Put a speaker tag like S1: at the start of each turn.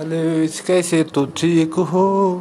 S1: Allez, Sky, c'est tout chico.